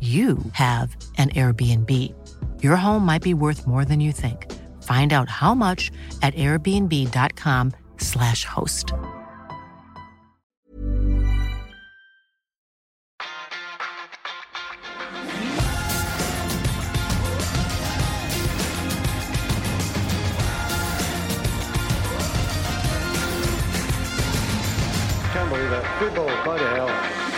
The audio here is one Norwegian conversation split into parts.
you have an Airbnb. Your home might be worth more than you think. Find out how much at airbnb.com/slash host. Can't believe it. Good ball, bloody hell.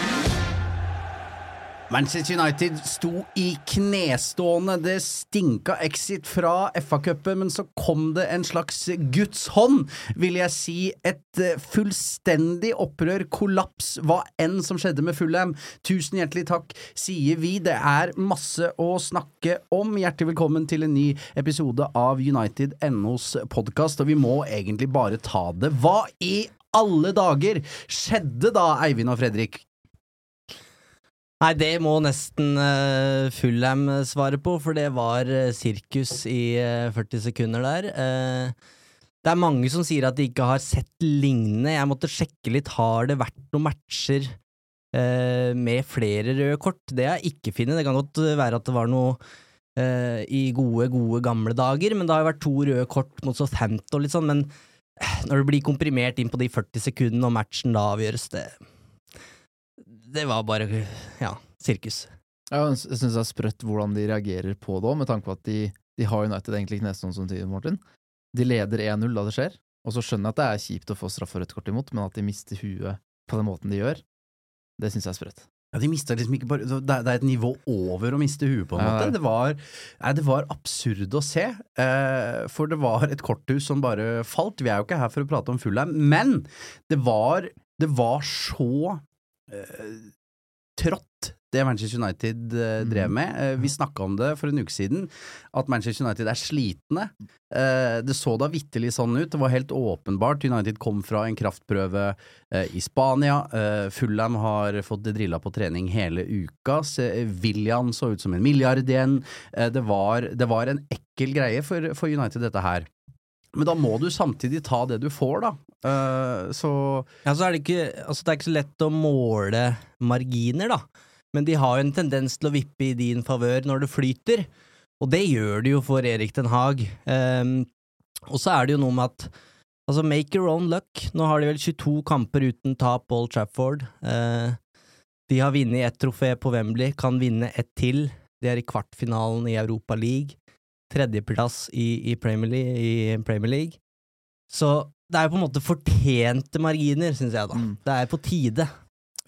Manchester United sto i knestående. Det stinka exit fra FA-cupen, men så kom det en slags Guds hånd, vil jeg si. Et eh, fullstendig opprør, kollaps, hva enn som skjedde med Fulham. Tusen hjertelig takk, sier vi. Det er masse å snakke om. Hjertelig velkommen til en ny episode av United NOs podkast, og vi må egentlig bare ta det. Hva i alle dager skjedde da, Eivind og Fredrik? Nei, det må nesten uh, Fullham svare på, for det var eh, sirkus i eh, 40 sekunder der. Eh, det er mange som sier at de ikke har sett lignende. Jeg måtte sjekke litt. Har det vært noen matcher eh, med flere røde kort? Det har jeg ikke funnet. Det kan godt være at det var noe eh, i gode, gode gamle dager, men det har jo vært to røde kort mot Southampton og litt sånn. Men når det blir komprimert inn på de 40 sekundene og matchen da avgjøres, det Det var bare, ja, sirkus. Ja, jeg syns det er sprøtt hvordan de reagerer på det òg, med tanke på at de, de har United egentlig knestående som tid, Martin. De leder 1-0 da det skjer, og så skjønner jeg at det er kjipt å få straff og rødt kort imot, men at de mister huet på den måten de gjør, det syns jeg er sprøtt. Ja, De mista liksom ikke bare Det er det er et nivå over å miste huet, på en Ja, måte. det Det var, nei, det var absurd å se. Eh, for det var et korthus som bare falt. Vi er jo ikke her for å prate om Fullheim, men det var, det var så trått. Det Manchester United eh, drev Mhm. med. Eh, vi snakka om det for en uke siden, at Manchester United er slitne. Eh, det så da vitterlig sånn ut. Det var helt åpenbart. United kom fra en kraftprøve eh, i Spania. Eh, Fulham har fått det drilla på trening hele uka. William så ut som en milliard igjen. Eh, det, var, det var en ekkel greie for, for United, dette her. Men da må du samtidig ta det du får, da. Uh, så Ja, så er det ikke Altså, det er ikke så lett å måle marginer, da. Men de har jo en tendens til å vippe i din favør når det flyter, og det gjør det jo for Erik Den Haag. Um, og så er det jo noe med at Altså, make your own luck. Nå har de vel 22 kamper uten tap Old Trafford. Uh, de har vunnet ett trofé på Wembley, kan vinne ett til. De er i kvartfinalen i Europa League. Tredjeplass i, i, Premier League, i Premier League. Så det er jo på en måte fortjente marginer, syns jeg, da. Mm. Det er på tide.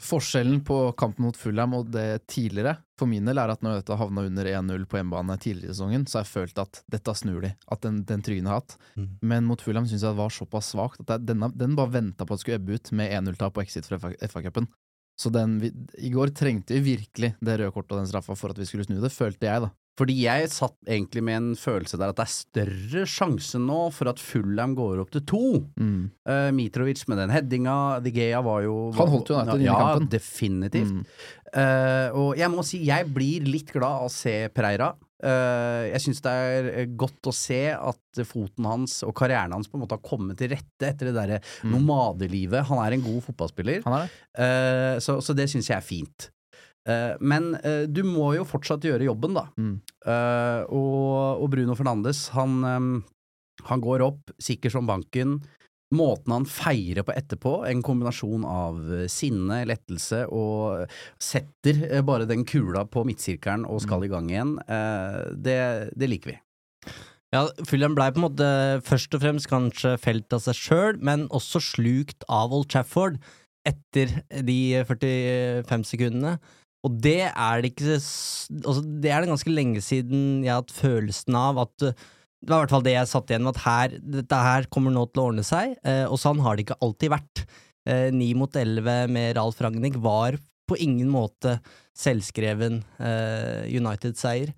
Forskjellen på kampen mot Fulham og det tidligere, for min del, er at når dette havna under 1-0 på hjemmebane tidligere i sesongen, så har jeg følt at dette snur de, at den, den trynet har hatt. Mm. Men mot Fulham syns jeg det var såpass svakt at denne, den bare venta på at det skulle ebbe ut med 1-0-tap på exit fra FA-cupen. Så den, vi, i går trengte vi virkelig det røde kortet og den straffa for at vi skulle snu det, følte jeg, da. Fordi jeg satt egentlig med en følelse der at det er større sjanse nå for at Fulham går opp til to. Mm. Uh, Mitrovic med den headinga, De Gea var jo Han holdt jo United ja, kampen. definitivt. Mm. Uh, og jeg må si, jeg blir litt glad av å se Preira. Uh, jeg syns det er eh, godt å se at foten hans og karrieren hans på en måte har kommet til rette etter det derre Mm. nomadelivet. Han er en god fotballspiller, Han er det. Eh, så, så det syns jeg er fint. Eh, men eh, du må jo fortsatt gjøre jobben, da. Mm. Eh, og, og Bruno Fernandes, han, han går opp, sikker som banken. måten han feirer på etterpå, en kombinasjon av sinne, lettelse og setter bare den kula på midtsirkelen og skal i gang igjen, det, det liker vi. Ja, Fulham blei på en måte først og fremst kanskje felt av seg sjøl, men også slukt av Old Trafford etter de 45 sekundene. Og det er det ikke altså, Det er det ganske lenge siden jeg har hatt følelsen av at uh, Det var i hvert fall det jeg satt igjen med, at her, dette her kommer nå til å ordne seg. eh, og sånn har det ikke alltid vært. Eh, Ni mot elleve med Ralf Ragnhild var på ingen måte selvskreven eh, United-seier.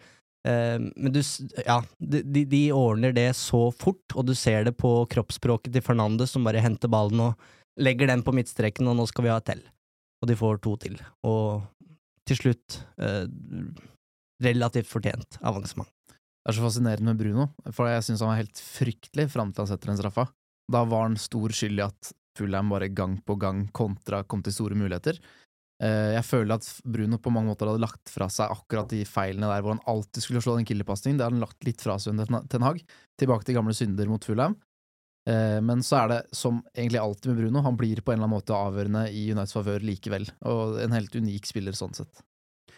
Eh, men du, ja, de, de ordner det så fort, og du ser det på kroppsspråket til Fernandes, som bare henter ballen og legger den på midtstreken, og nå skal vi ha et til. Og de får to til. Og til slutt eh, relativt fortjent avansement. Det er så fascinerende med Bruno, for jeg syns han var helt fryktelig fram til han setter den straffa. Da var han stor skyld i at Fulham bare gang på gang kontra kom til store muligheter. Eh, Jeg føler at Bruno på mange måter hadde lagt fra seg akkurat de feilene der hvor han alltid skulle slå den killerpasningen. Det hadde han lagt litt fra seg under Ten Hag. Tilbake til gamle synder mot Fulham. Eh, Men så er det, som egentlig alltid med Bruno, han blir på en eller annen måte avgjørende i Uniteds favør likevel. Og en helt unik spiller sånn sett.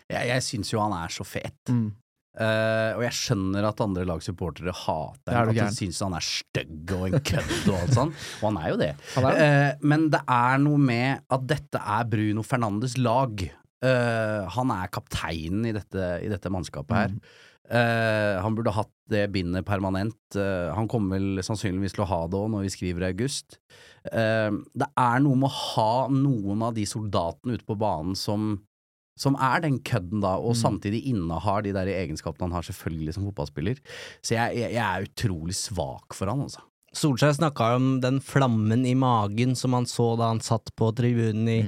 Jeg, jeg syns jo han er så fet. Mm. Uh, og jeg skjønner at andre lagsupportere hater er ham, at de syns han er stygg og en kødd og alt sånt. Og han er jo det. Er det. Uh, men det er noe med at dette er Bruno Fernandes lag. Uh, han er kapteinen i dette, i dette mannskapet her. Eh, han burde hatt det bindet permanent. Uh, han kommer vel sannsynligvis til å ha det òg når vi skriver i august. Uh, det er noe med å ha noen av de soldatene ute på banen som som er den kødden da, og samtidig innehar de der egenskapene han har selvfølgelig som fotballspiller. Så jeg, jeg, jeg er utrolig svak for han, altså. Solskjær snakka om den flammen i magen som han så da han satt på tribunen i,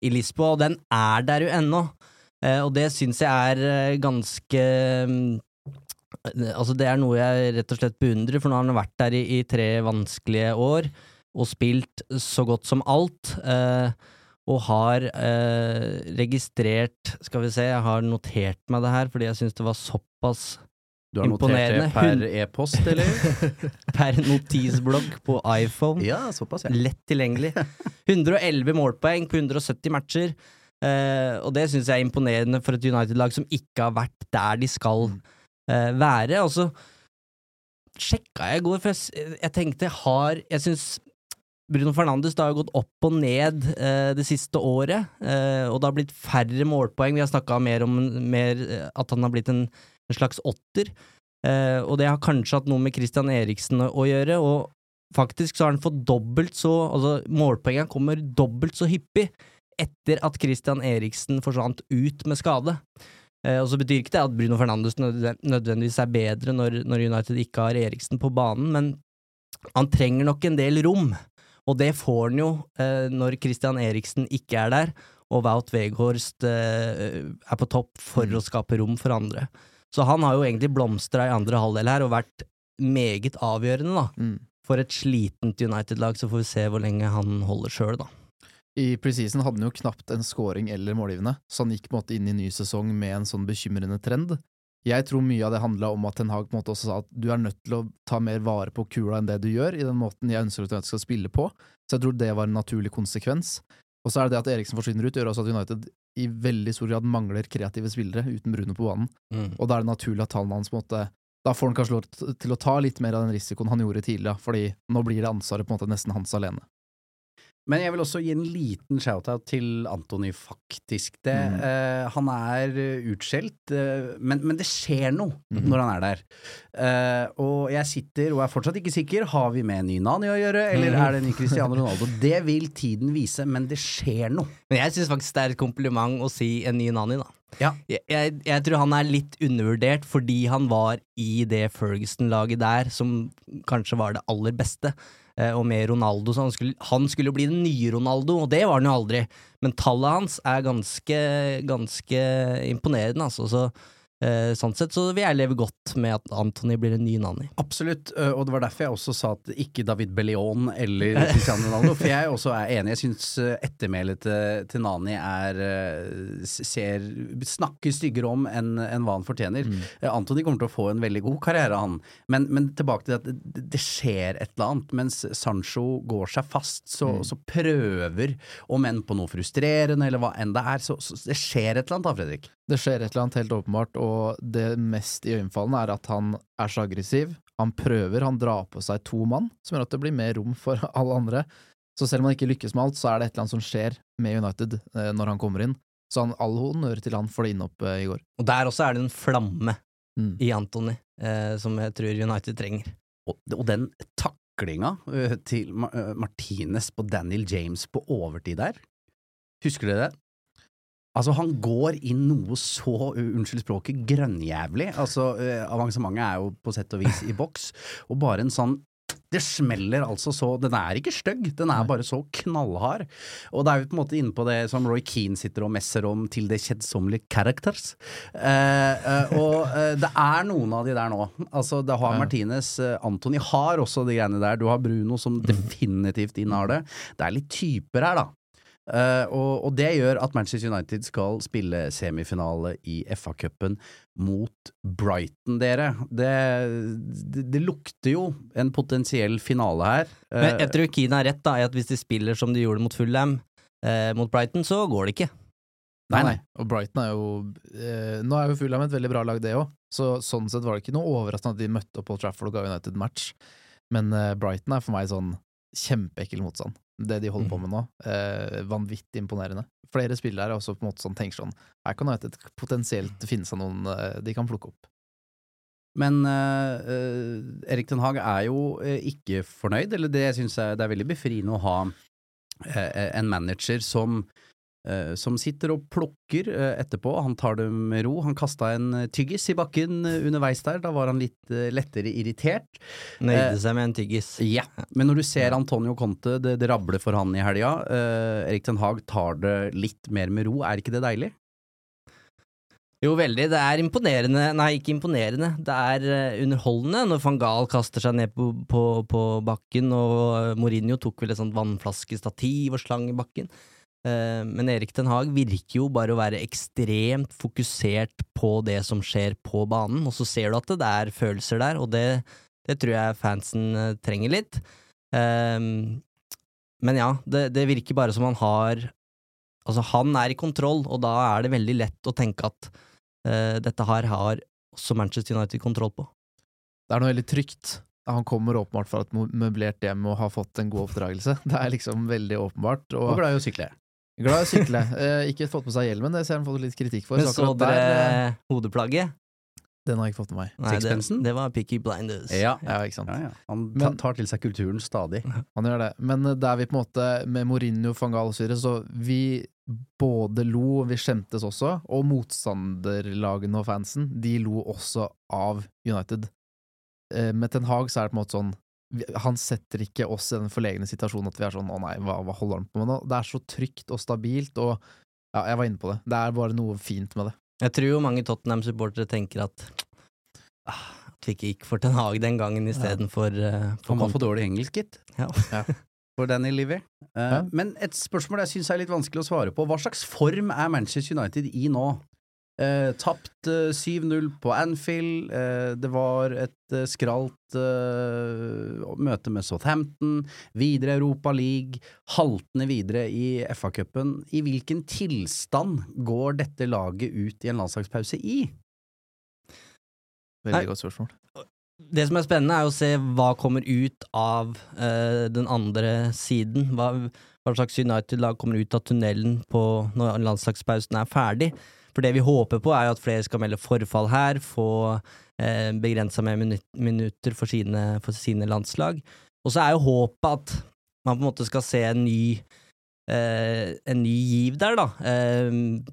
i Lisboa, og den er der jo ennå. Eh, og det syns jeg er eh, ganske mm, Altså, det er noe jeg rett og slett beundrer, for nå har han vært der i, i tre vanskelige år og spilt så godt som alt. Eh, og har eh, registrert Skal vi se, jeg har notert meg det her fordi jeg syns det var såpass imponerende. Du har notert det per e-post, eller? per notisblogg på iPhone. ja, såpass, ja. Lett tilgjengelig. 111 målpoeng på 170 matcher. Eh, og det syns jeg er imponerende for et United-lag som ikke har vært der de skal uh, være. Og så sjekka jeg i går, for jeg, jeg tenkte har Jeg syns Bruno Fernandes har gått opp og ned uh, det siste året, og det har blitt færre målpoeng. Vi har snakka mer om mer, at han har blitt en, en slags åtter, og det har kanskje hatt noe med Christian Eriksen å, å gjøre. og Faktisk så har han fått dobbelt så Altså, målpoengene kommer dobbelt så hyppig etter at Christian Eriksen forsvant ut med skade. Eh, og så betyr ikke det at Bruno Fernandes nødvendigvis er bedre når, når United ikke har Eriksen på banen, men han trenger nok en del rom. Og det får han jo eh, når Christian Eriksen ikke er der, og Wout Weghorst eh, er på topp for å skape rom for andre. Så han har jo egentlig blomstra i andre halvdel her, og vært meget avgjørende, da. Mm. For et slitent United-lag, så får vi se hvor lenge han holder sjøl, da. I preseason hadde han jo knapt en scoring eller målgivende, så han gikk på en måte inn i ny sesong med en sånn bekymrende trend. Jeg tror mye av det handla om at Ten Hag på en måte også sa at du er nødt til å ta mer vare på kula enn det du gjør, i den måten jeg ønsker at United skal spille på, så jeg tror det var en naturlig konsekvens. Og så er det det at Eriksen forsvinner ut, gjør også at United i veldig stor grad mangler kreative spillere uten Bruno på banen, og da er det naturlig at tallene hans på en måte da får han kanskje lov til å ta litt mer av den risikoen han gjorde tidligere, fordi nå blir det ansvaret på en måte nesten hans alene. Men jeg vil også gi en liten shout-out til Antony, faktisk. Det, Mm. eh, han er eh, utskjelt, eh, men, men det skjer noe mm. når han er der. Eh, og jeg sitter og er fortsatt ikke sikker. Har vi med en ny Nani å gjøre, eller Mhm. er det en ny Cristiano Ronaldo? Det vil tiden vise, men det skjer noe. Men jeg syns faktisk det er et kompliment å si en ny Nani, da. Ja. Jeg, jeg, jeg tror han er litt undervurdert fordi han var i det Ferguson-laget der, som kanskje var det aller beste. Eh, og med Ronaldo, så han skulle, han skulle bli den nye Ronaldo, og det var han jo aldri. Men tallet hans er ganske, ganske imponerende, altså. Så sånn sett så vil jeg leve godt med at Anthony blir en ny Nani. Absolutt, og det var derfor jeg også sa at ikke David Bellion eller Cristiano Ronaldo, for jeg også er enig. Jeg syns ettermælet til, til Nani er ser, snakker styggere om enn en hva han fortjener. Mm. Anthony kommer til å få en veldig god karriere, han. Men, men tilbake til at det, det skjer et eller annet. Mens Sancho går seg fast, så, så prøver, om enn på noe frustrerende eller hva enn det er, så, så det skjer et eller annet da, Fredrik. Det skjer et eller annet helt åpenbart, og det mest iøynefallende er at han er så aggressiv. Han prøver, han drar på seg to mann, som gjør at det blir mer rom for alle andre. Så selv om han ikke lykkes med alt, så er det et eller annet som skjer med United eh, når han kommer inn. Så han, all honnør til han for det innhoppet eh, i går. Og der også er det en flamme Mm. i Anthony, eh, som jeg tror United trenger. Og, og den taklinga ø, til Ma ø, Martinez på Daniel James på overtid der, husker dere det? Altså, han går inn noe så, unnskyld språket, grønnjævlig. Altså, ø, avansementet er jo på sett og vis i boks, og bare en sånn det smeller altså så Den er ikke stygg, den er bare så knallhard. Og det er jo på en måte inne på det som Roy Keane sitter og messer om til det kjedsommelige characters. Eh, eh, og eh, det er noen av de der nå. Altså, det har Ja. Martinez. Eh, Anthony har også de greiene der. Du har Bruno som definitivt innehar det. Det er litt typer her, da. Eh, og, og det gjør at Manchester United skal spille semifinale i FA-cupen mot Brighton, dere. Det, det, det lukter jo en potensiell finale her. Men Eh, jeg tror Keane har rett da, i at hvis de spiller som de gjorde mot Fulham, uh, mot Brighton, så går det ikke. Nei, Nei. Og Brighton er jo eh, Nå er jo Fulham et veldig bra lag, det òg, så sånn sett var det ikke noe overraskende at de møtte opp Paul Trafford og ga United match. Men eh, Brighton er for meg sånn kjempeekkel motstand, det de holder på med nå. Eh, vanvittig imponerende. Flere spillere er også på en måte sånn tenker sånn Her kan United potensielt finne seg noen eh, de kan plukke opp. Men eh, eh, Erik Den Haag er jo eh, ikke fornøyd, eller det syns jeg det er veldig befriende å ha en manager som som sitter og plukker eh, etterpå. Han tar det med ro. Han kasta en eh, tyggis i bakken eh, underveis der. Da var han litt eh, lettere irritert. Nøyde Eh, seg med en tyggis. Ja, men når du ser Antonio Conte, det, det rabler for han i helga. Eh, Erik Den Haag tar det litt mer med ro. Er ikke det deilig? Jo, veldig. Det er imponerende Nei, ikke imponerende. Det er eh, underholdende når van Gahl kaster seg ned på, på, på bakken, og eh, Mourinho tok vel et sånt vannflaskestativ og slang i bakken. Eh, men Erik Den Haag virker jo bare å være ekstremt fokusert på det som skjer på banen, og så ser du at det er følelser der, og det, det tror jeg fansen eh, trenger litt. Eh, men ja, det, det virker bare som han har Altså, han er i kontroll, og da er det veldig lett å tenke at eh, dette her har også Manchester United kontroll på. Det er noe veldig trygt. Han kommer åpenbart fra et møblert hjem og har fått en god oppdragelse. Det er liksom veldig åpenbart. Og Og glad i å sykle. Glad i å sykle. Eh, ikke fått på seg hjelmen, det ser han fått litt kritikk for. Men så dere der, eh, hodeplagget? Den har jeg ikke fått med meg. Nei, det, det var Picky Blinders. Ja. Ja, ikke sant. Ja, ja. Han ta, Men- tar til seg kulturen stadig. Han gjør det. Men eh, der vi på en måte, med Mourinho, van Gaal og så vi både lo, vi skjemtes også, og motstanderlagene og fansen, de lo også av United. Eh, Med Ten Hag så er det på en måte sånn han setter ikke oss i den forlegne situasjonen at vi er sånn 'å nei, hva, hva holder han på med nå?' Det er så trygt og stabilt, og ja, jeg var inne på det. Det er bare noe fint med det. Jeg tror jo mange Tottenham-supportere tenker at ah, At vi ikke gikk for Ten Hag den gangen istedenfor uh, Han var for dårlig engelsk, gitt. Ja. Ja. For Danny Livy. Uh, Ja. Men et spørsmål jeg syns er litt vanskelig å svare på. Hva slags form er Manchester United i nå? Eh, tapt eh, 7-0 på Anfield. Eh, det var et eh, skralt eh, møte med Southampton. Videre Europa League. Haltende videre i FA-cupen. I hvilken tilstand går dette laget ut i en landslagspause i? Veldig Nei. godt spørsmål. Det som er spennende, er å se hva kommer ut av eh, den andre siden. Hva, hva slags United-lag kommer ut av tunnelen når landslagspausen er ferdig. For det vi håper på, er jo at flere skal melde forfall her, få eh, begrensa med minut minutter for sine, for sine landslag. Og så er jo håpet at man på en måte skal se en ny eh, en ny giv der, da. Eh,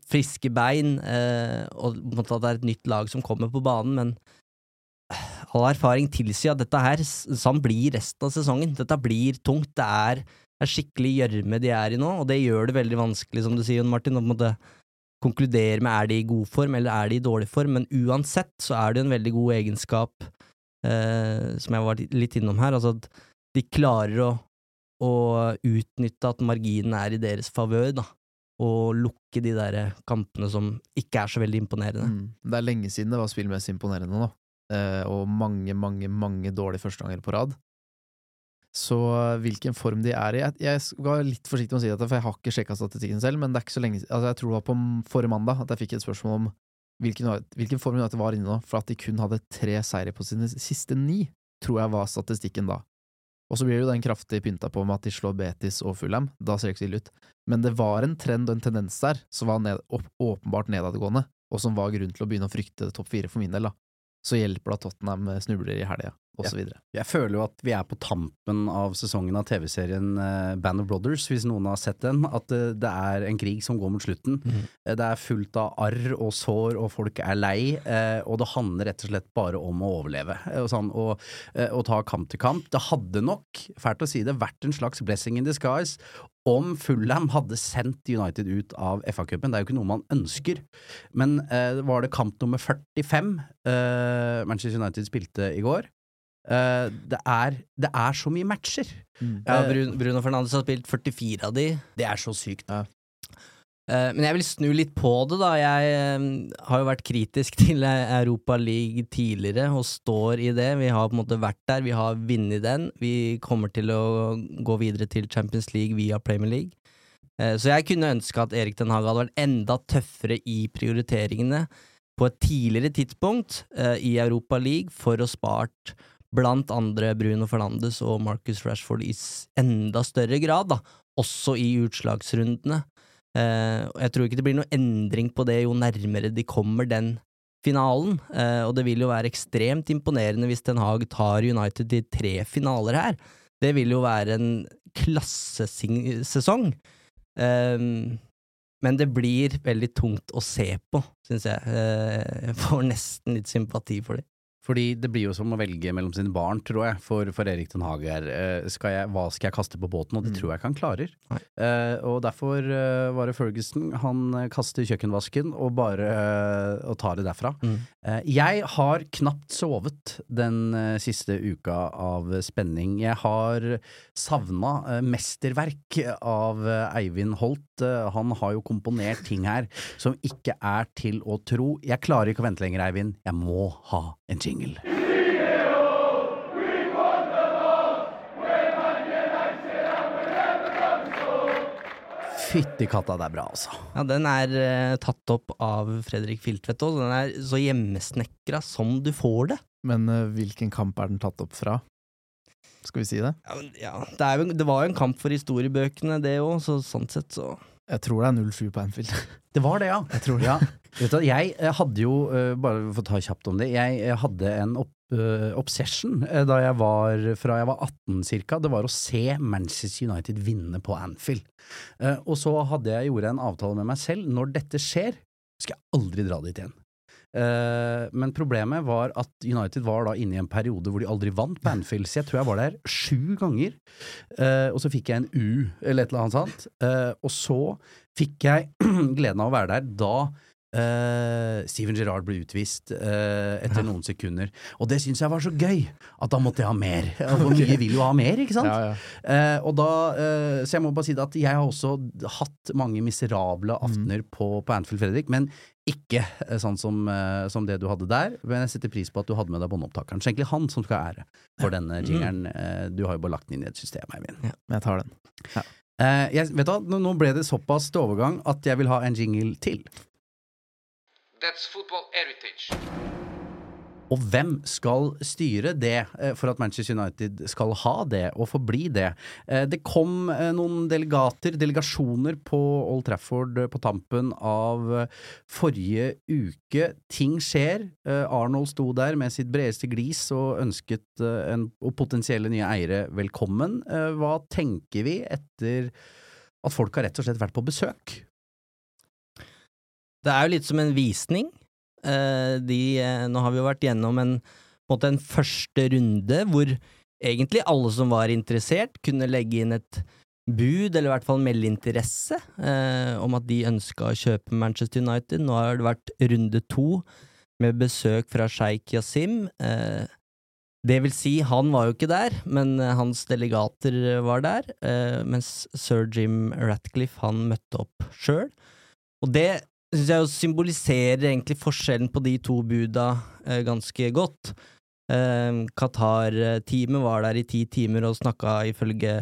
friske bein, eh, og at det er et nytt lag som kommer på banen, men all erfaring tilsier at dette her sånn blir resten av sesongen. Dette blir tungt. Det er, er skikkelig gjørme de er i nå, og det gjør det veldig vanskelig, som du sier, Martin, å konkludere med er de i god form eller er de i dårlig form, men uansett så er det en veldig god egenskap, eh, som jeg var litt innom her, altså at de klarer å, å utnytte at marginen er i deres favør, da, og lukke de der kampene som ikke er så veldig imponerende. Mm. Det er lenge siden det var spillmessig imponerende nå, eh, og mange, mange, mange dårlige førsteganger på rad. Så hvilken form de er i Jeg, var litt forsiktig med å si dette, for jeg har ikke sjekka statistikken selv, men det er ikke så lenge Altså, jeg tror det var på forrige mandag at jeg fikk et spørsmål om hvilken, hvilken form United var inne nå, for at de kun hadde tre seire på sine siste ni, tror jeg var statistikken da. Og så blir jo den kraftig pynta på med at de slår Betis og Fulham, da ser det ikke så ille ut. Men det var en trend og en tendens der som var ned, åpenbart nedadgående, og som var grunn til å begynne å frykte topp fire for min del, da. Så hjelper det at Tottenham snubler i helga osv. Ja. Jeg føler jo at vi er på tampen av sesongen av TV-serien uh, Band of Brothers, hvis noen har sett den. At uh, det er en krig som går mot slutten. Mm. Uh, det er fullt av arr og sår, og folk er lei. og det handler rett og slett bare om å overleve og, sånn, og, og ta kamp til kamp. Det hadde nok, fælt å si det, vært en slags blessing in disguise om Fulham hadde sendt United ut av FA-cupen. Det er jo ikke noe man ønsker. Men var det kamp nummer 45 Manchester United spilte i går? Uh, det, er, det, er, så mye matcher. Mm. Ja, Bruno, Bruno Fernandes har spilt 44 av de. Det er så sykt. Ja. Uh, men jeg vil snu litt på det, da. Jeg har jo vært kritisk til Europa League tidligere, og står i det. Vi har på en måte vært der, vi har vunnet den. Vi kommer til å gå videre til Champions League via Premier League. Så jeg kunne ønske at Erik Den Haag hadde vært enda tøffere i prioriteringene på et tidligere tidspunkt i Europa League for å spart blant andre Bruno Fernandes og Marcus Rashford i enda større grad, da, også i utslagsrundene. Eh, jeg tror ikke det blir noen endring på det jo nærmere de kommer den finalen, eh, og det vil jo være ekstremt imponerende hvis Ten Hag tar United til tre finaler her. Det vil jo være en klassesesong. Eh, men det blir veldig tungt å se på, syns jeg. Eh, jeg får nesten litt sympati for det. Fordi det blir jo som å velge mellom sine barn, tror jeg, for, for Erik Den Hage her. Eh, skal jeg, hva skal jeg kaste på båten? Og det mm. tror jeg ikke han klarer. Uh, og derfor uh, var det Ferguson. Han kaster kjøkkenvasken og bare uh, og tar det derfra. Mm. Jeg har knapt sovet den siste uka av spenning. Jeg har savna mesterverk av Eivind Holt. han har jo komponert ting her som ikke er til å tro. Jeg klarer ikke å vente lenger, Eivind. Jeg må ha en jingle jingle. Fytti katta, det er bra, altså. Ja, den er uh, tatt opp av Fredrik Filtvedt òg. Den er så hjemmesnekra som du får det. Men uh, hvilken kamp er den tatt opp fra? Skal vi si det? Ja, ja det, jo, det, var jo en kamp for historiebøkene, det òg, så sånn sett så Jeg tror det er 0-7 på Anfield. Det var det, ja. Jeg tror det. Ja. Jeg hadde jo, uh, bare for å ta kjapt om det, jeg hadde en opp, obsession da jeg var fra jeg var 18 cirka. Det var å se Manchester United vinne på Anfield. og så hadde jeg gjorde en avtale med meg selv. Når dette skjer, skal jeg aldri dra dit igjen. men problemet var at United var da inne i en periode hvor de aldri vant på Anfield, så jeg tror jeg var der sju ganger. og så fikk jeg en U, eller et eller annet sånt. og så fikk jeg gleden av å være der da Uh, Steven Gerrard ble utvist uh, etter ja. noen sekunder. Og det syns jeg var så gøy! At da måtte jeg ha mer. For mye vil jo ha mer, ikke sant? Ja, ja. Uh, og da, så jeg må bare si det at jeg har også hatt mange miserable mm. aftener mm. på, på, Anfield, Fredrik. Men ikke sånn som, som, det du hadde der. Men jeg setter pris på at du hadde med deg båndopptakeren. Så egentlig han som skal ha ære for denne mm. jingeren. Mm. du har jo bare lagt den inn i et system, Eivind. Ja, jeg tar den. Jeg, vet du, nå ble det såpass til overgang at jeg vil ha en jingle til. That's football heritage. Og hvem skal styre det eh, for at Manchester United skal ha det og forbli det? Eh, det kom eh, noen delegater, delegasjoner, på Old Trafford på tampen av forrige uke. Ting skjer. Arnold sto der med sitt bredeste glis og ønsket en, og potensielle nye eiere velkommen. Hva tenker vi etter at folk har rett og slett vært på besøk? Det er jo litt som en visning. Eh, de, eh, nå har vi jo vært gjennom en, en, en første runde hvor egentlig alle som var interessert, kunne legge inn et bud, eller i hvert fall melde interesse, eh, om at de ønska å kjøpe Manchester United. Nå har det vært runde to med besøk fra sjeik Yasim. Eh, det vil si, han var jo ikke der, men eh, hans delegater var der, mens sir Jim Ratcliffe han møtte opp sjøl. Og det syns jeg jo symboliserer egentlig forskjellen på de to buda eh, ganske godt. Eh, Qatar-teamet var der i ti timer og snakka ifølge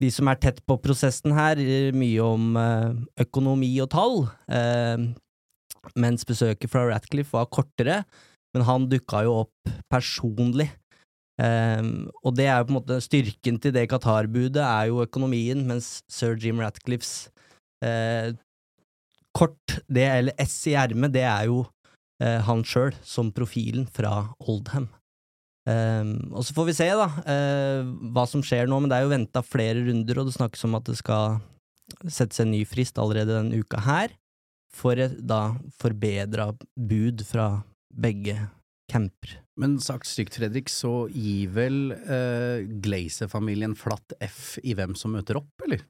de som er tett på prosessen her, eh, mye om eh, økonomi og tall, eh, mens besøket fra Ratcliffe var kortere, men han dukka jo opp personlig. Um, og det er jo på en måte styrken til det Qatar-budet, er jo økonomien, mens sir Jim Ratcliffes uh, kort, det, eller S i ermet, det er jo eh, han sjøl, som profilen fra Oldham. Um, og så får vi se, da, uh, hva som skjer nå, men det er jo venta flere runder, og det snakkes om at det skal settes en ny frist allerede denne uka her, for et da forbedra bud fra begge camper. Men sagt stygt, Fredrik, så gir vel eh, Glazer-familien flatt F i hvem som møter opp, eller?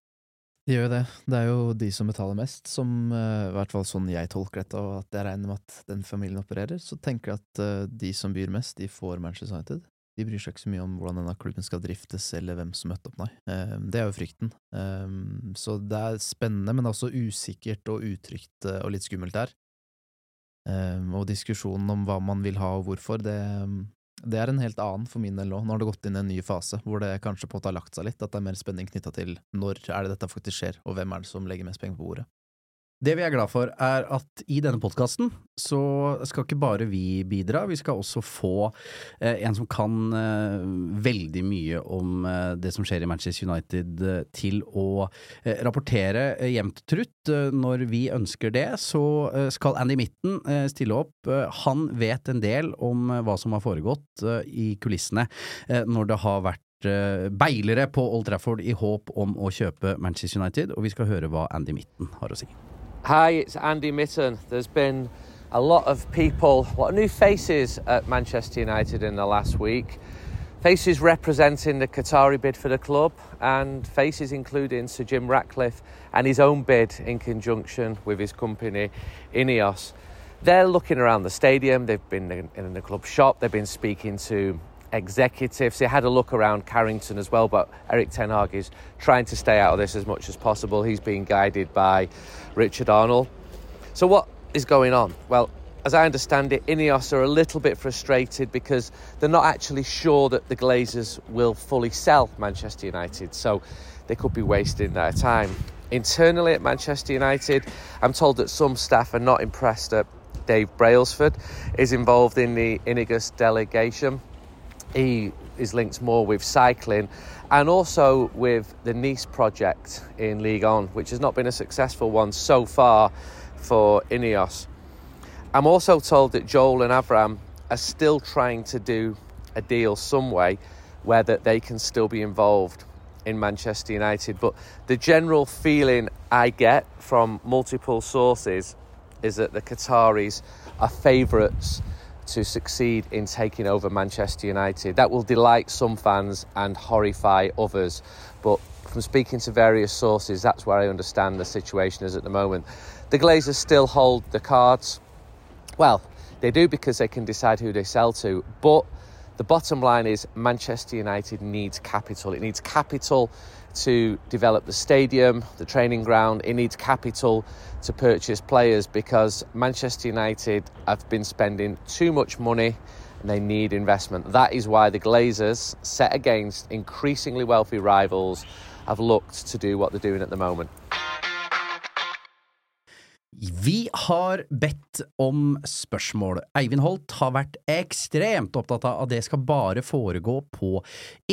De gjør jo det. Det er jo de som betaler mest, som uh, i hvert fall sånn jeg tolker dette, og at jeg regner med at den familien opererer. Så tenker jeg at uh, de som byr mest, de får Manchester United. De bryr seg ikke så mye om hvordan denne klubben skal driftes, eller hvem som møtte opp, nei. Uh, det er jo frykten. Så det er spennende, men også usikkert og utrygt og litt skummelt der. Og diskusjonen om hva man vil ha og hvorfor, det, det er en helt annen for min del nå. Nå har det gått inn i en ny fase hvor det kanskje på en måte har lagt seg litt, at det er mer spenning knytta til når er det dette faktisk skjer, og hvem er det som legger mest penger på bordet. Det vi er glad for, er at i denne podkasten så skal ikke bare vi bidra, vi skal også få eh, en som kan eh, veldig mye om eh, det som skjer i Manchester United, eh, til å eh, rapportere eh, jevnt trutt. når vi ønsker det, så skal Andy Mitten stille opp. han vet en del om hva som har foregått i kulissene når det har vært beilere på Old Trafford i håp om å kjøpe Manchester United, og vi skal høre hva Andy Mitten har å si. Hi, it's Andy Mitten. There's been a lot of people, a lot of new faces at Manchester United in the last week. Faces representing the Qatari bid for the club, and faces including Sir Jim Ratcliffe and his own bid in conjunction with his company, Ineos. They're looking around the stadium, they've been in the club shop, they've been speaking to executives. They had a look around Carrington as well, but Eric Ten Hag is trying to stay out of this as much as possible. He's being guided by Richard Arnold. So, what is going on? Well, as I understand it, Ineos are a little bit frustrated because they're not actually sure that the Glazers will fully sell Manchester United, so they could be wasting their time. Internally at Manchester United, I'm told that some staff are not impressed that Dave Brailsford is involved in the Inigus delegation he is linked more with cycling and also with the Nice project in Ligue 1, which has not been a successful one so far for Ineos. I'm also told that Joel and Avram are still trying to do a deal some way where that they can still be involved in Manchester United. But the general feeling I get from multiple sources is that the Qataris are favourites to succeed in taking over Manchester United. That will delight some fans and horrify others. But from speaking to various sources, that's where I understand the situation is at the moment. The Glazers still hold the cards. Well, they do because they can decide who they sell to. But the bottom line is Manchester United needs capital. It needs capital to develop the stadium, the training ground. It needs capital to purchase players because Manchester United have been spending too much money and they need investment. That is why the Glazers, set against increasingly wealthy rivals, have looked to do what they're doing at the moment. Vi har bedt om spørsmål. Eivind Holt har vært ekstremt opptatt av at det skal bare foregå på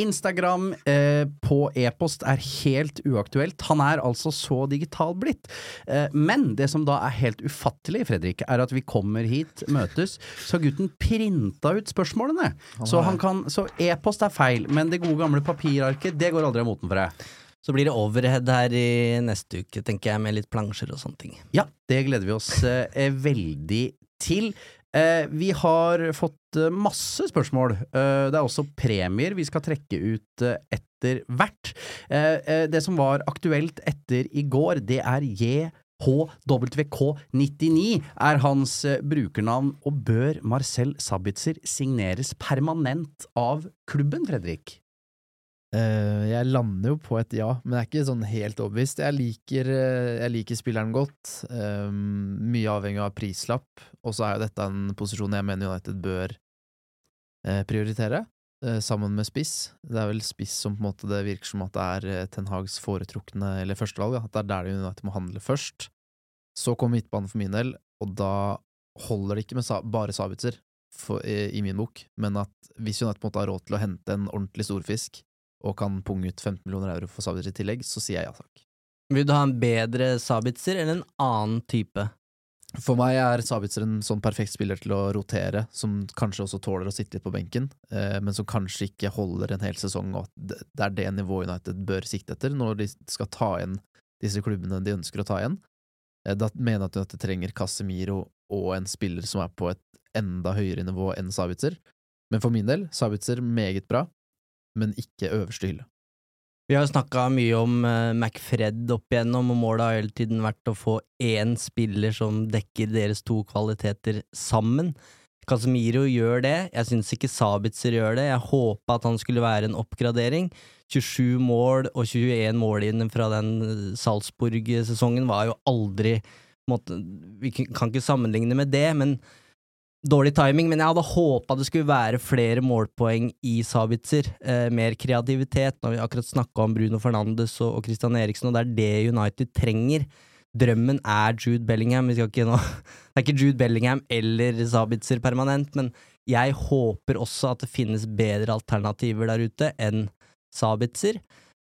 Instagram. Eh, på e-post er helt uaktuelt. Han er altså så digital blitt. Eh, men det som da er helt ufattelig, Fredrik, er at vi kommer hit, møtes, så har gutten printa ut spørsmålene. Så, han kan, så e-post er feil, men det gode gamle papirarket, det går aldri av moten for deg. Så blir det overhead her i neste uke, tenker jeg, med litt plansjer og sånne ting. Ja, det gleder vi oss eh, veldig til. Eh, vi har fått eh, masse spørsmål. Eh, det er også premier vi skal trekke ut eh, etter hvert. Eh, det som var aktuelt etter i går, det er JHWK99 er hans brukernavn, og bør Marcel Sabitzer signeres permanent av klubben, Fredrik? Eh, jeg lander jo på et ja, men jeg er ikke sånn helt overbevist. Jeg liker, eh, jeg liker spilleren godt. eh, mye avhengig av prislapp, og så er jo dette en posisjon jeg mener United bør eh, prioritere, sammen med spiss. Det er vel spiss som på en måte det virker som at det er Ten Hags foretrukne, eller førstevalg, at det er der United må handle først. Så kommer midtbanen for min del, og da holder det ikke med bare Sabitzer, i min bok, men at hvis United på en måte har råd til å hente en ordentlig storfisk, og kan punge ut 15 millioner euro for Sabitzer i tillegg, så sier jeg ja takk. Vil du ha en bedre Sabitzer eller en annen type? For meg er Sabitzer en sånn perfekt spiller til å rotere, som kanskje også tåler å sitte litt på benken, eh, men som kanskje ikke holder en hel sesong, og at det er det nivået United bør sikte etter når de skal ta igjen disse klubbene de ønsker å ta igjen. Eh, da mener jeg at United trenger Casemiro og en spiller som er på et enda høyere nivå enn Sabitzer. Men for min del, Sabitzer meget bra, men ikke øverste hylle. Vi har snakka mye om uh, McFred opp igjennom, og målet har hele tiden vært å få én spiller som dekker deres to kvaliteter sammen. Casemiro gjør det, jeg syns ikke Sabitzer gjør det, jeg håpa at han skulle være en oppgradering. 27 mål og 21 mål inn fra den eh, Salzburg-sesongen var jo aldri måtte, Vi kan ikke sammenligne med det, men Dårlig timing, men jeg hadde håpa det skulle være flere målpoeng i Sabitzer. Eh, mer kreativitet. Nå har vi akkurat snakka om Bruno Fernandes og, og Christian Eriksen, og det er det United trenger. Drømmen er Jude Bellingham. Det er ikke Jude Bellingham eller Sabitzer permanent, men jeg håper også at det finnes bedre alternativer der ute enn Sabitzer.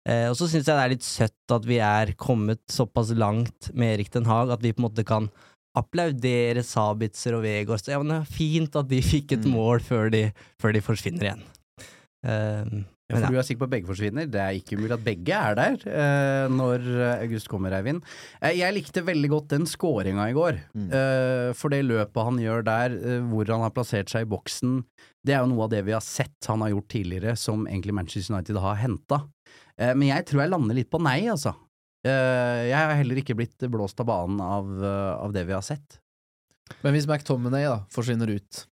Eh, og så syns jeg det er litt søtt at vi er kommet såpass langt med Erik Den Haag at vi på en måte kan applaudere Sabitzer og Vegårs. Ja, men det er fint at de fikk et Mm. mål før de, før de forsvinner igjen. Uh, Ja, men for ja. du er sikker på at begge forsvinner? Det er ikke umulig at begge er der uh, når eh, August kommer, Eivind. Uh, jeg likte veldig godt den skåringa i går. Mm. Eh, for det løpet han gjør der, hvor han har plassert seg i boksen, det er jo noe av det vi har sett han har gjort tidligere, som egentlig Manchester United har henta. Eh, men jeg tror jeg lander litt på nei, altså. Eh, jeg har heller ikke blitt blåst av banen av, eh, av det vi har sett. Men hvis McTominay da forsvinner ut,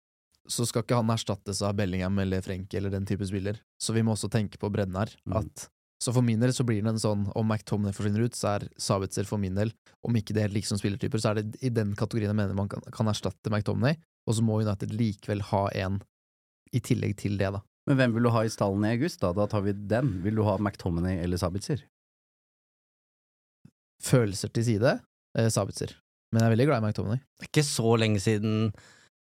så skal ikke han erstattes av Bellingham eller Frenk eller den type spiller. Så vi må også tenke på bredden her. Mm. At, så for min del så blir det en sånn om McTominay forsvinner ut, så er Sabitzer for min del, om ikke det er helt like spillertyper, så er det i den kategorien jeg mener man kan, kan erstatte McTominay, og så må United likevel ha en i tillegg til det, da. Men hvem vil du ha i stallen i august, da? Da tar vi den. Vil du ha McTominay eller Sabitzer? Følelser til side, eh, Sabitzer. Men jeg er veldig glad i McTominay. Det er ikke så lenge siden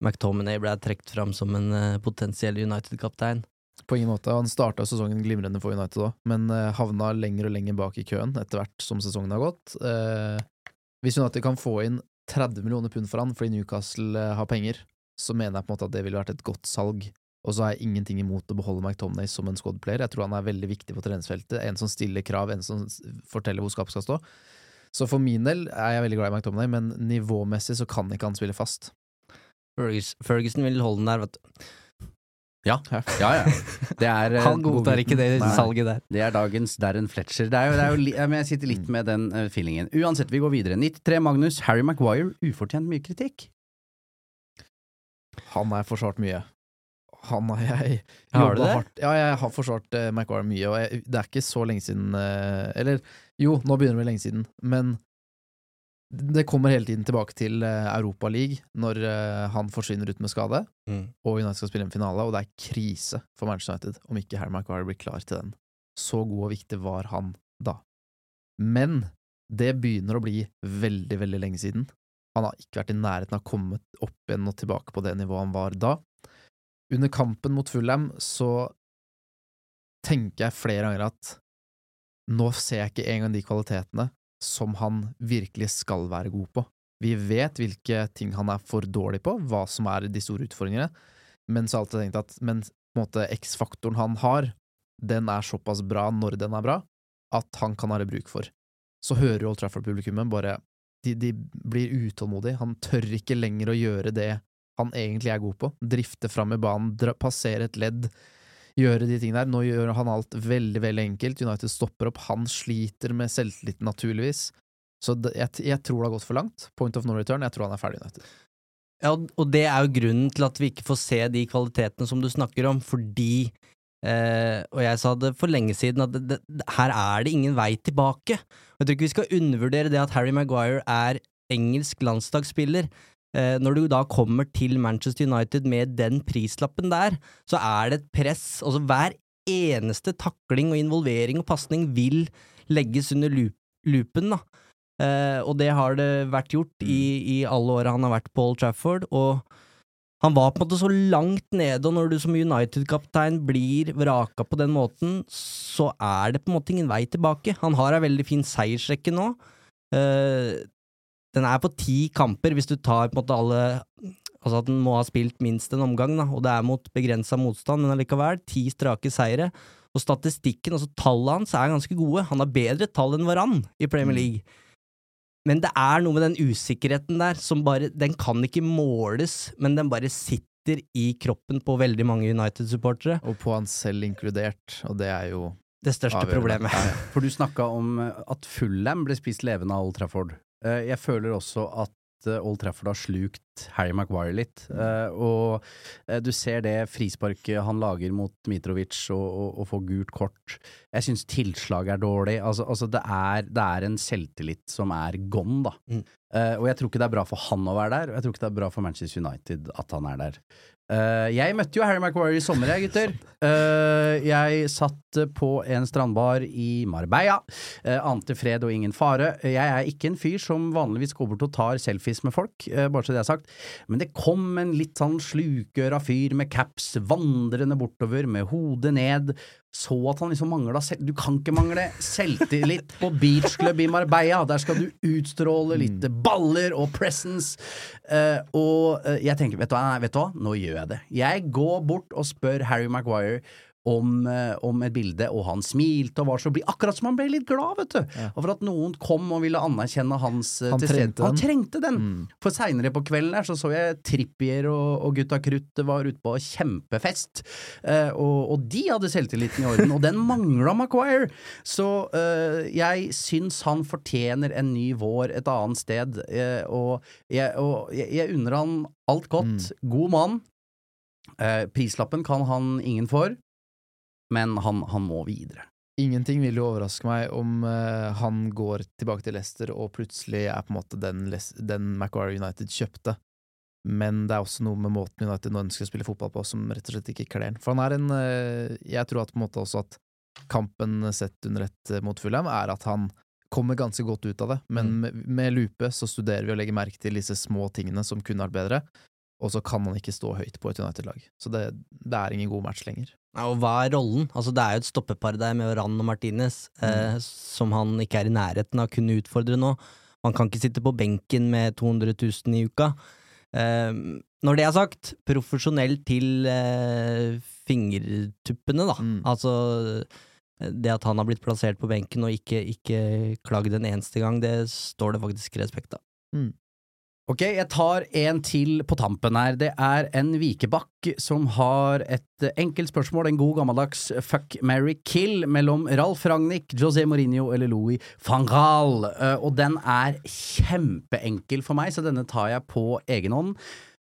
McTominay ble trukket fram som en eh, potensiell United-kaptein. På ingen måte. Han starta sesongen glimrende for United òg, men eh, havna lenger og lenger bak i køen etter hvert som sesongen har gått. Eh, hvis United kan få inn 30 millioner pund for han fordi Newcastle eh, har penger, så mener jeg på en måte at det ville vært et godt salg. Og så har jeg ingenting imot å beholde McTominay som en squad-player. Jeg tror han er veldig viktig på treningsfeltet. En som stiller krav, en som forteller hvor skapet skal stå. Så for min del er jeg veldig glad i McTominay, men nivåmessig så kan ikke han spille fast. Ferguson vil holde den der, vet du. Ja, ja, ja. Det er, eh, Han godtar ikke det Nei. salget der. Det er dagens Darren Fletcher. Det er jo, det er jo li, jeg sitter litt med den uh, feelingen. Uansett, vi går videre. 93 Magnus. Harry Maguire, ufortjent mye kritikk. Han har forsvart mye. Han har jeg det? hardt Ja, jeg har forsvart uh, Maguire mye, og jeg, det er ikke så lenge siden uh, Eller jo, nå begynner det lenge siden, men det kommer hele tiden tilbake til uh, Europa League når uh, han forsvinner ut med skade, Mm. og United skal spille en finale, og det er krise for Manchester United om ikke Harry Maguire blir klar til den. Så god og viktig var han da. Men det begynner å bli veldig, veldig lenge siden. Han har ikke vært i nærheten av å komme opp igjen og tilbake på det nivået han var da. Under kampen mot Fulham så tenker jeg flere ganger at nå ser jeg ikke engang de kvalitetene som han virkelig skal være god på. Vi vet hvilke ting han er for dårlig på, hva som er de store utfordringene, men så har jeg alltid tenkt at men X-faktoren han har, den er såpass bra når den er bra, at han kan ha det bruk for. Så hører Old Trafford-publikummet bare de, de blir utålmodige, han tør ikke lenger å gjøre det han egentlig er god på. Drifte fram i banen, passere et ledd, gjøre de tingene der. Nå gjør han alt veldig, veldig enkelt. United stopper opp. Han sliter med selvtilliten, naturligvis. Så det, jeg, jeg, tror det har gått for langt. Point of no return. Jeg tror han er ferdig United. Ja, og det er jo grunnen til at vi ikke får se de kvalitetene som du snakker om, fordi eh, Og jeg sa det for lenge siden, at det, det, her er det ingen vei tilbake. Jeg tror ikke vi skal undervurdere det at Harry Maguire er engelsk landslagsspiller. Eh, når du da kommer til Manchester United med den prislappen der, så er det et press. Altså hver eneste takling og involvering og pasning vil legges under loopen, da. Uh, og det har det vært gjort i, i alle åra han har vært på Old Trafford, og han var på en måte så langt nede, og når du som United-kaptein blir vraka på den måten, så er det på en måte ingen vei tilbake. Han har ei veldig fin seiersrekke nå. Uh, den er på ti kamper, hvis du tar på en måte alle Altså at den må ha spilt minst en omgang, da, og det er mot begrensa motstand, men allikevel, ti strake seire. Og statistikken, altså tallene hans, er ganske gode. Han har bedre tall enn Varan i Premier mm. League. Men det er noe med den usikkerheten der som bare Den kan ikke måles, men den bare sitter i kroppen på veldig mange United-supportere. Og på han selv inkludert, og det er jo det største problemet. For du snakka om at Fulham ble spist levende av Old Trafford. Eh, jeg føler også at Eh, Old Trafford har slukt Harry Maguire litt. Uh, og uh, du ser det frisparket han lager mot Mitrovic og, og, og får gult kort. Jeg syns tilslaget er dårlig. Altså, altså det, er, det, er, en selvtillit som er gone, da. Mm. Og jeg tror ikke det er bra for han å være der, og jeg tror ikke det er bra for Manchester United at han er der. Uh, jeg møtte jo Harry Maguire i sommer, jeg, gutter. Uh, jeg satt på en strandbar i Marbella. Uh, ante fred og ingen fare. Jeg er ikke en fyr som vanligvis går bort og tar selfies med folk, bare så det er sagt. Men det kom en litt sånn slukøra fyr med caps vandrende bortover med hodet ned så at han liksom mangla. Du kan ikke mangle selvtillit på beachclub i Marbella! Der skal du utstråle litt mm. baller og presence. Uh, og uh, jeg tenker, vet du, hva, vet du hva, nå gjør jeg det. Jeg går bort og spør Harry Maguire om, eh, om, et bilde, og han smilte og var så blid. Akkurat som han ble litt glad, vet du. Ja. Over at noen kom og ville anerkjenne hans eh, Han den. Han trengte den. Mm. For seinere på kvelden her så så jeg Trippier og, og gutta krutt var ute på kjempefest. Eh, og, og, de hadde selvtilliten i orden, og den mangla Maguire. Så eh, jeg syns han fortjener en ny vår et annet sted, eh, og, jeg, og jeg, jeg unner han alt godt. Mm. God mann. Eh, prislappen kan han ingen for men han, han, må videre. Ingenting vil jo overraske meg om uh, han går tilbake til Leicester og plutselig er på en måte den, den Macquarie United kjøpte. Men det er også noe med måten United nå ønsker å spille fotball på som rett og slett ikke kler den. For han er en uh, Jeg tror at på en måte også at kampen sett under ett uh, mot Fulham er at han kommer ganske godt ut av det, men mm. med, med lupe så studerer vi og legger merke til disse små tingene som kunne vært bedre, og så kan han ikke stå høyt på et United-lag. Så det, det, er ingen god match lenger. Ja, og hva er rollen? Altså, det er jo et stoppepar der med Oran og Martinez, mm. eh, som han ikke er i nærheten av å kunne utfordre nå. Han kan ikke sitte på benken med 200 000 i uka. Eh, når det er sagt, profesjonell til eh, fingertuppene, da. Mm. Altså det at han har blitt plassert på benken og ikke, ikke klagd en eneste gang, det står det faktisk respekt av. Mm. Ok, jeg tar en til på tampen her. Det er en Vikebakk som har et enkelt spørsmål, en god gammeldags fuck, marry, kill mellom Ralf Ragnhild, José Mourinho eller Louis van Gaal. Eh, og den er kjempeenkel for meg, så denne tar jeg på egen hånd.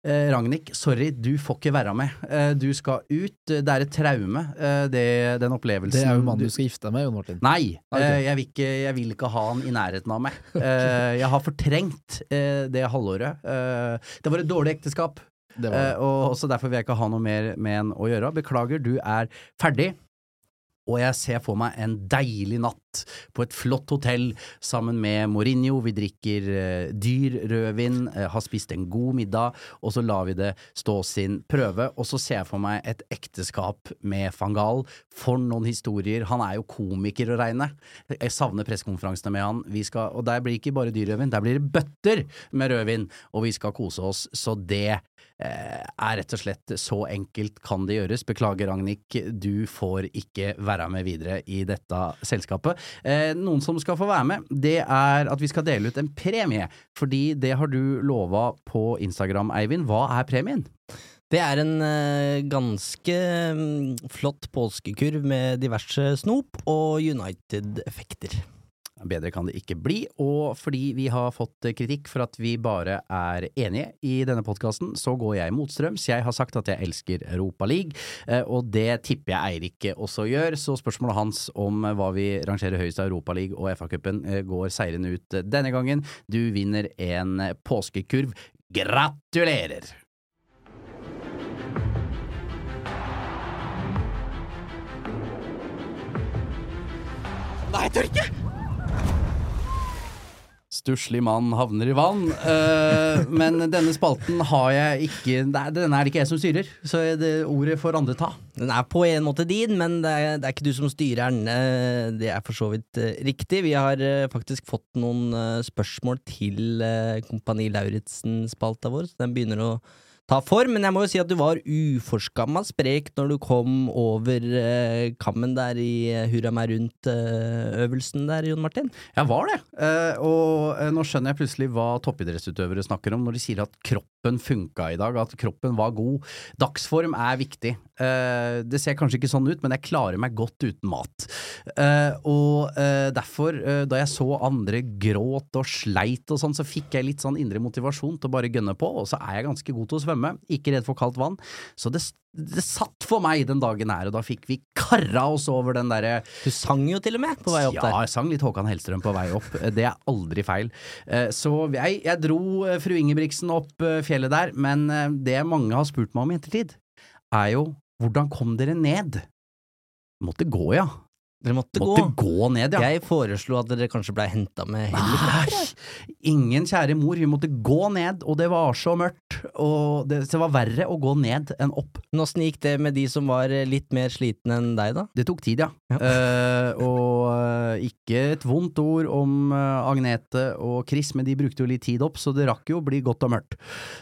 Eh, Ragnhild, sorry, du får ikke være med. Eh, du skal ut. Det er et traume, eh, det, den opplevelsen. Det er jo mannen du skal gifte deg med, Jon Martin. Nei, okay. jeg, vil ikke, jeg, vil ikke, ha han i nærheten av meg. jeg har fortrengt det halvåret. det var et dårlig ekteskap. og også derfor vil jeg ikke ha noe mer med en å gjøre. Beklager, du er ferdig og jeg ser for meg en deilig natt på et flott hotell sammen med Mourinho. Vi drikker eh, dyr rødvin, eh, har spist en god middag, og så lar vi det stå sin prøve. Og så ser jeg for meg et ekteskap med van Gaal. For noen historier. Han er jo komiker å regne. Jeg savner pressekonferansene med han. Skal, og der blir ikke bare dyr rødvin, der blir det bøtter med rødvin, og vi skal kose oss. Så det er rett og slett så enkelt kan det gjøres. Beklager, Ragnhild, du får ikke være med videre i dette selskapet. Eh, noen som skal få være med, det er at vi skal dele ut en premie. Fordi det har du lova på Instagram, Eivind. Hva er premien? Det er en eh, ganske mm, flott påskekurv med diverse snop og United-effekter. Bedre kan det ikke bli, og fordi vi har fått kritikk for at vi bare er enige i denne podkasten, så går jeg motstrøms. Jeg har sagt at jeg elsker Europa League, eh, og det tipper jeg Eirik også gjør, så spørsmålet hans om hva vi rangerer høyest av Europa League og FA-cupen eh, går seirende ut denne gangen. Du vinner en påskekurv. Gratulerer! Nei, jeg tør ikke! Stusslig mann havner i vann. Uh, men denne spalten har jeg ikke Nei, Denne er det ikke jeg som styrer, så det ordet får andre ta. Den er på en måte din, men det er, det er ikke du som styrer den. Eh, Det er for så vidt eh, riktig. Vi har faktisk fått noen spørsmål til Kompani Lauritzen-spalta vår, så den begynner å ta form. Men jeg må jo si at du var uforskamma sprek når du kom over eh, kammen der i eh, Hurra meg rundt-øvelsen der, Jon Martin. Jeg var det. Eh, og eh, nå skjønner jeg plutselig hva toppidrettsutøvere snakker om når de sier at kroppen funka i dag, at kroppen var god. Dagsform er viktig. Eh, det ser kanskje ikke sånn ut, men jeg klarer meg godt uten mat. Eh, og eh, derfor, da jeg så andre gråt og sleit og sånn, så fikk jeg litt sånn indre motivasjon til å bare gønne på, og så er jeg ganske god til å svømme, ikke redd for kaldt vann. Så det, det satt for meg den dagen her, og da fikk vi karra oss over den derre Du sang jo til og med på vei opp ja, der. jeg sang litt Håkan Hellstrøm på vei opp. Det er aldri feil. Så jeg, jeg dro fru Ingebrigtsen opp fjellet der, men det mange har spurt meg om i ettertid, er jo hvordan kom dere ned? Måtte gå, ja. Dere måtte, Måtte gå. gå ned, ja. Jeg foreslo at dere kanskje blei henta med helikopter. Ingen kjære mor, vi måtte gå ned, og det var så mørkt, og det, det var verre å gå ned enn opp. Men Åssen gikk det med de som var eh, litt mer slitne enn deg, da? Det tok tid, ja. Ja. Uh, og eh, ikke et vondt ord om Agnete og Chris, men de brukte jo litt tid opp, så det rakk jo å bli godt og mørkt.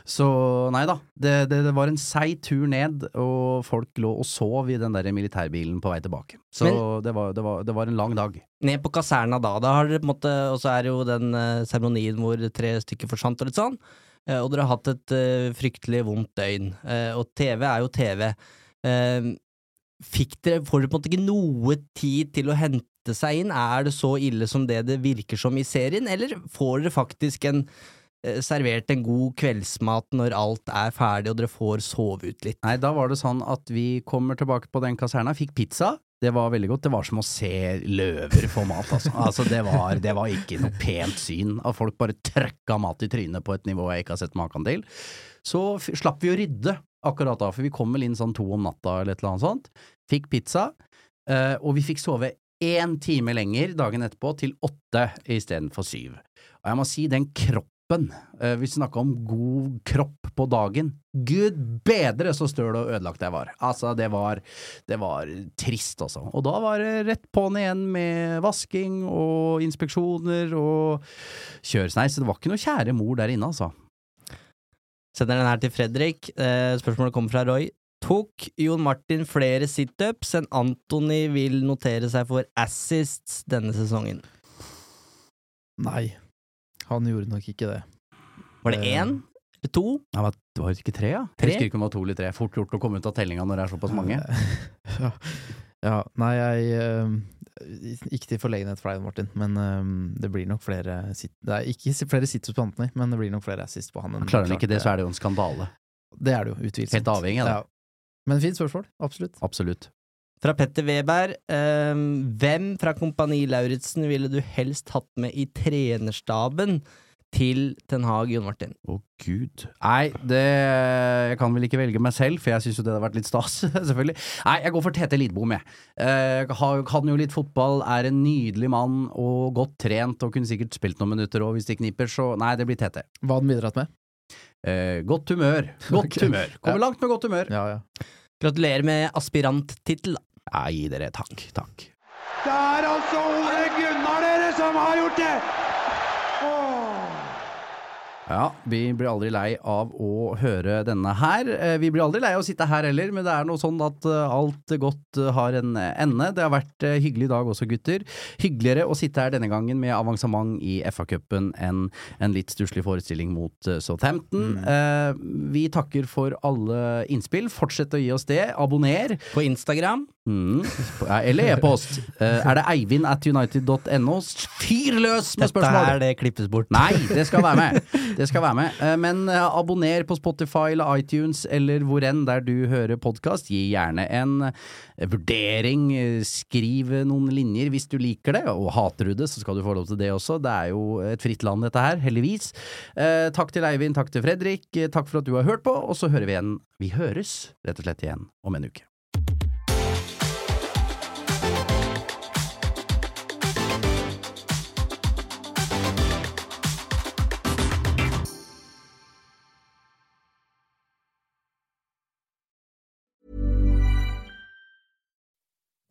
Så nei da, det, det, det var en seig tur ned, og folk lå og sov i den der militærbilen på vei tilbake. Så Men- det, var, det, var, det var en lang dag. Ned på kaserna da, da har dere på en måte Og så er det jo den eh, seremonien hvor tre stykker forsvant og litt sånn. Eh, og dere har hatt et eh, fryktelig vondt døgn. Og TV er jo TV. Fikk dere, får dere på en måte ikke noe tid til å hente seg inn? Er det så ille som det det virker som i serien, eller får dere faktisk en servert en god kveldsmat når alt er ferdig og dere får sove ut litt? Nei, da var det sånn at vi kommer tilbake på den kaserna, fikk pizza. Det var veldig godt. Det var som å se løver få mat, altså. altså det, var, det var ikke noe pent syn. At folk bare trøkka mat i trynet på et nivå jeg ikke har sett maken til. Så slapp vi å rydde akkurat da, for vi kom vel inn sånn to om natta eller et eller annet sånt. Fikk pizza, eh, og vi fikk sove én time lenger dagen etterpå, til åtte istedenfor syv. Og jeg må si, den kroppen eh, Vi snakka om god kropp på dagen. Gud bedre så støl og ødelagt jeg var. Altså, det var, det var trist, altså. Og da var det rett på'n igjen med vasking og inspeksjoner og kjøresneis det var ikke noe kjære mor der inne, altså. Sender den her til Fredrik. Eh, spørsmålet kommer fra Roy. Tok Jon Martin flere situps enn Antony vil notere seg for assists denne sesongen? Nei, han gjorde nok ikke det. Var det Eh, én eller to? Nei, men det var ikke tre, ja? Tre? Jeg husker ikke om det var to eller tre. Fort gjort å komme ut av tellinga når det er såpass mange. ja. ja, nei, jeg gikk Ikke til forlegenhet for deg, Martin, men eh, det blir nok flere sit Det er ikke flere situps på Anthony, men det blir nok flere assist på han. Klarer han ikke det, så er det jo en skandale. Det er det jo, utvilsomt. Helt avhengig av det. Ja. Men fint spørsmål, absolutt. Absolutt. Fra Petter Weber. Eh, hvem fra Kompani Lauritzen ville du helst hatt med i trenerstaben til Ten Hag, Jon Martin? Å, gud. Nei, det Jeg kan vel ikke velge meg selv, for jeg syns jo det hadde vært litt stas, selvfølgelig. Nei, jeg går for Tete Lidbom, jeg. Eh, kan jo litt fotball, er en nydelig mann og godt trent og kunne sikkert spilt noen minutter òg hvis det kniper, så nei, det blir Tete. Hva hadde han bidratt med? Eh, godt humør. Godt humør. Kommer langt med godt humør. Ja, ja. Gratulerer med aspiranttittel, da. Ja, gi dere takk. Takk. Det er altså Ole Gunnar dere som har gjort det! Ja, vi blir aldri lei av å høre denne her. Eh, Vi blir aldri lei av å sitte her heller, men det er noe sånn at eh, alt godt eh, har en ende. Det har vært hyggelig i dag også, gutter. Hyggeligere å sitte her denne gangen med avansement i FA-cupen enn en litt stusslig forestilling mot Southampton. Eh, Vi takker for alle innspill. Fortsett å gi oss det. Abonner. På Instagram. Mm. Eller e-post. Er det eivind at united.no? Fyr løs med Dette er det klippes bort. Nei, det skal være med. Det skal være med. Eh, Men eh, abonner på Spotify eller iTunes eller hvor enn der du hører podkast. Gi gjerne en eh, vurdering. Skriv noen linjer hvis du liker det, og hater du det, så skal du få lov til det også. Det er jo et fritt land, dette her, heldigvis. Takk til Eivind, takk til Fredrik. Takk for at du har hørt på, og så hører vi igjen. Vi høres rett og slett igjen om en uke.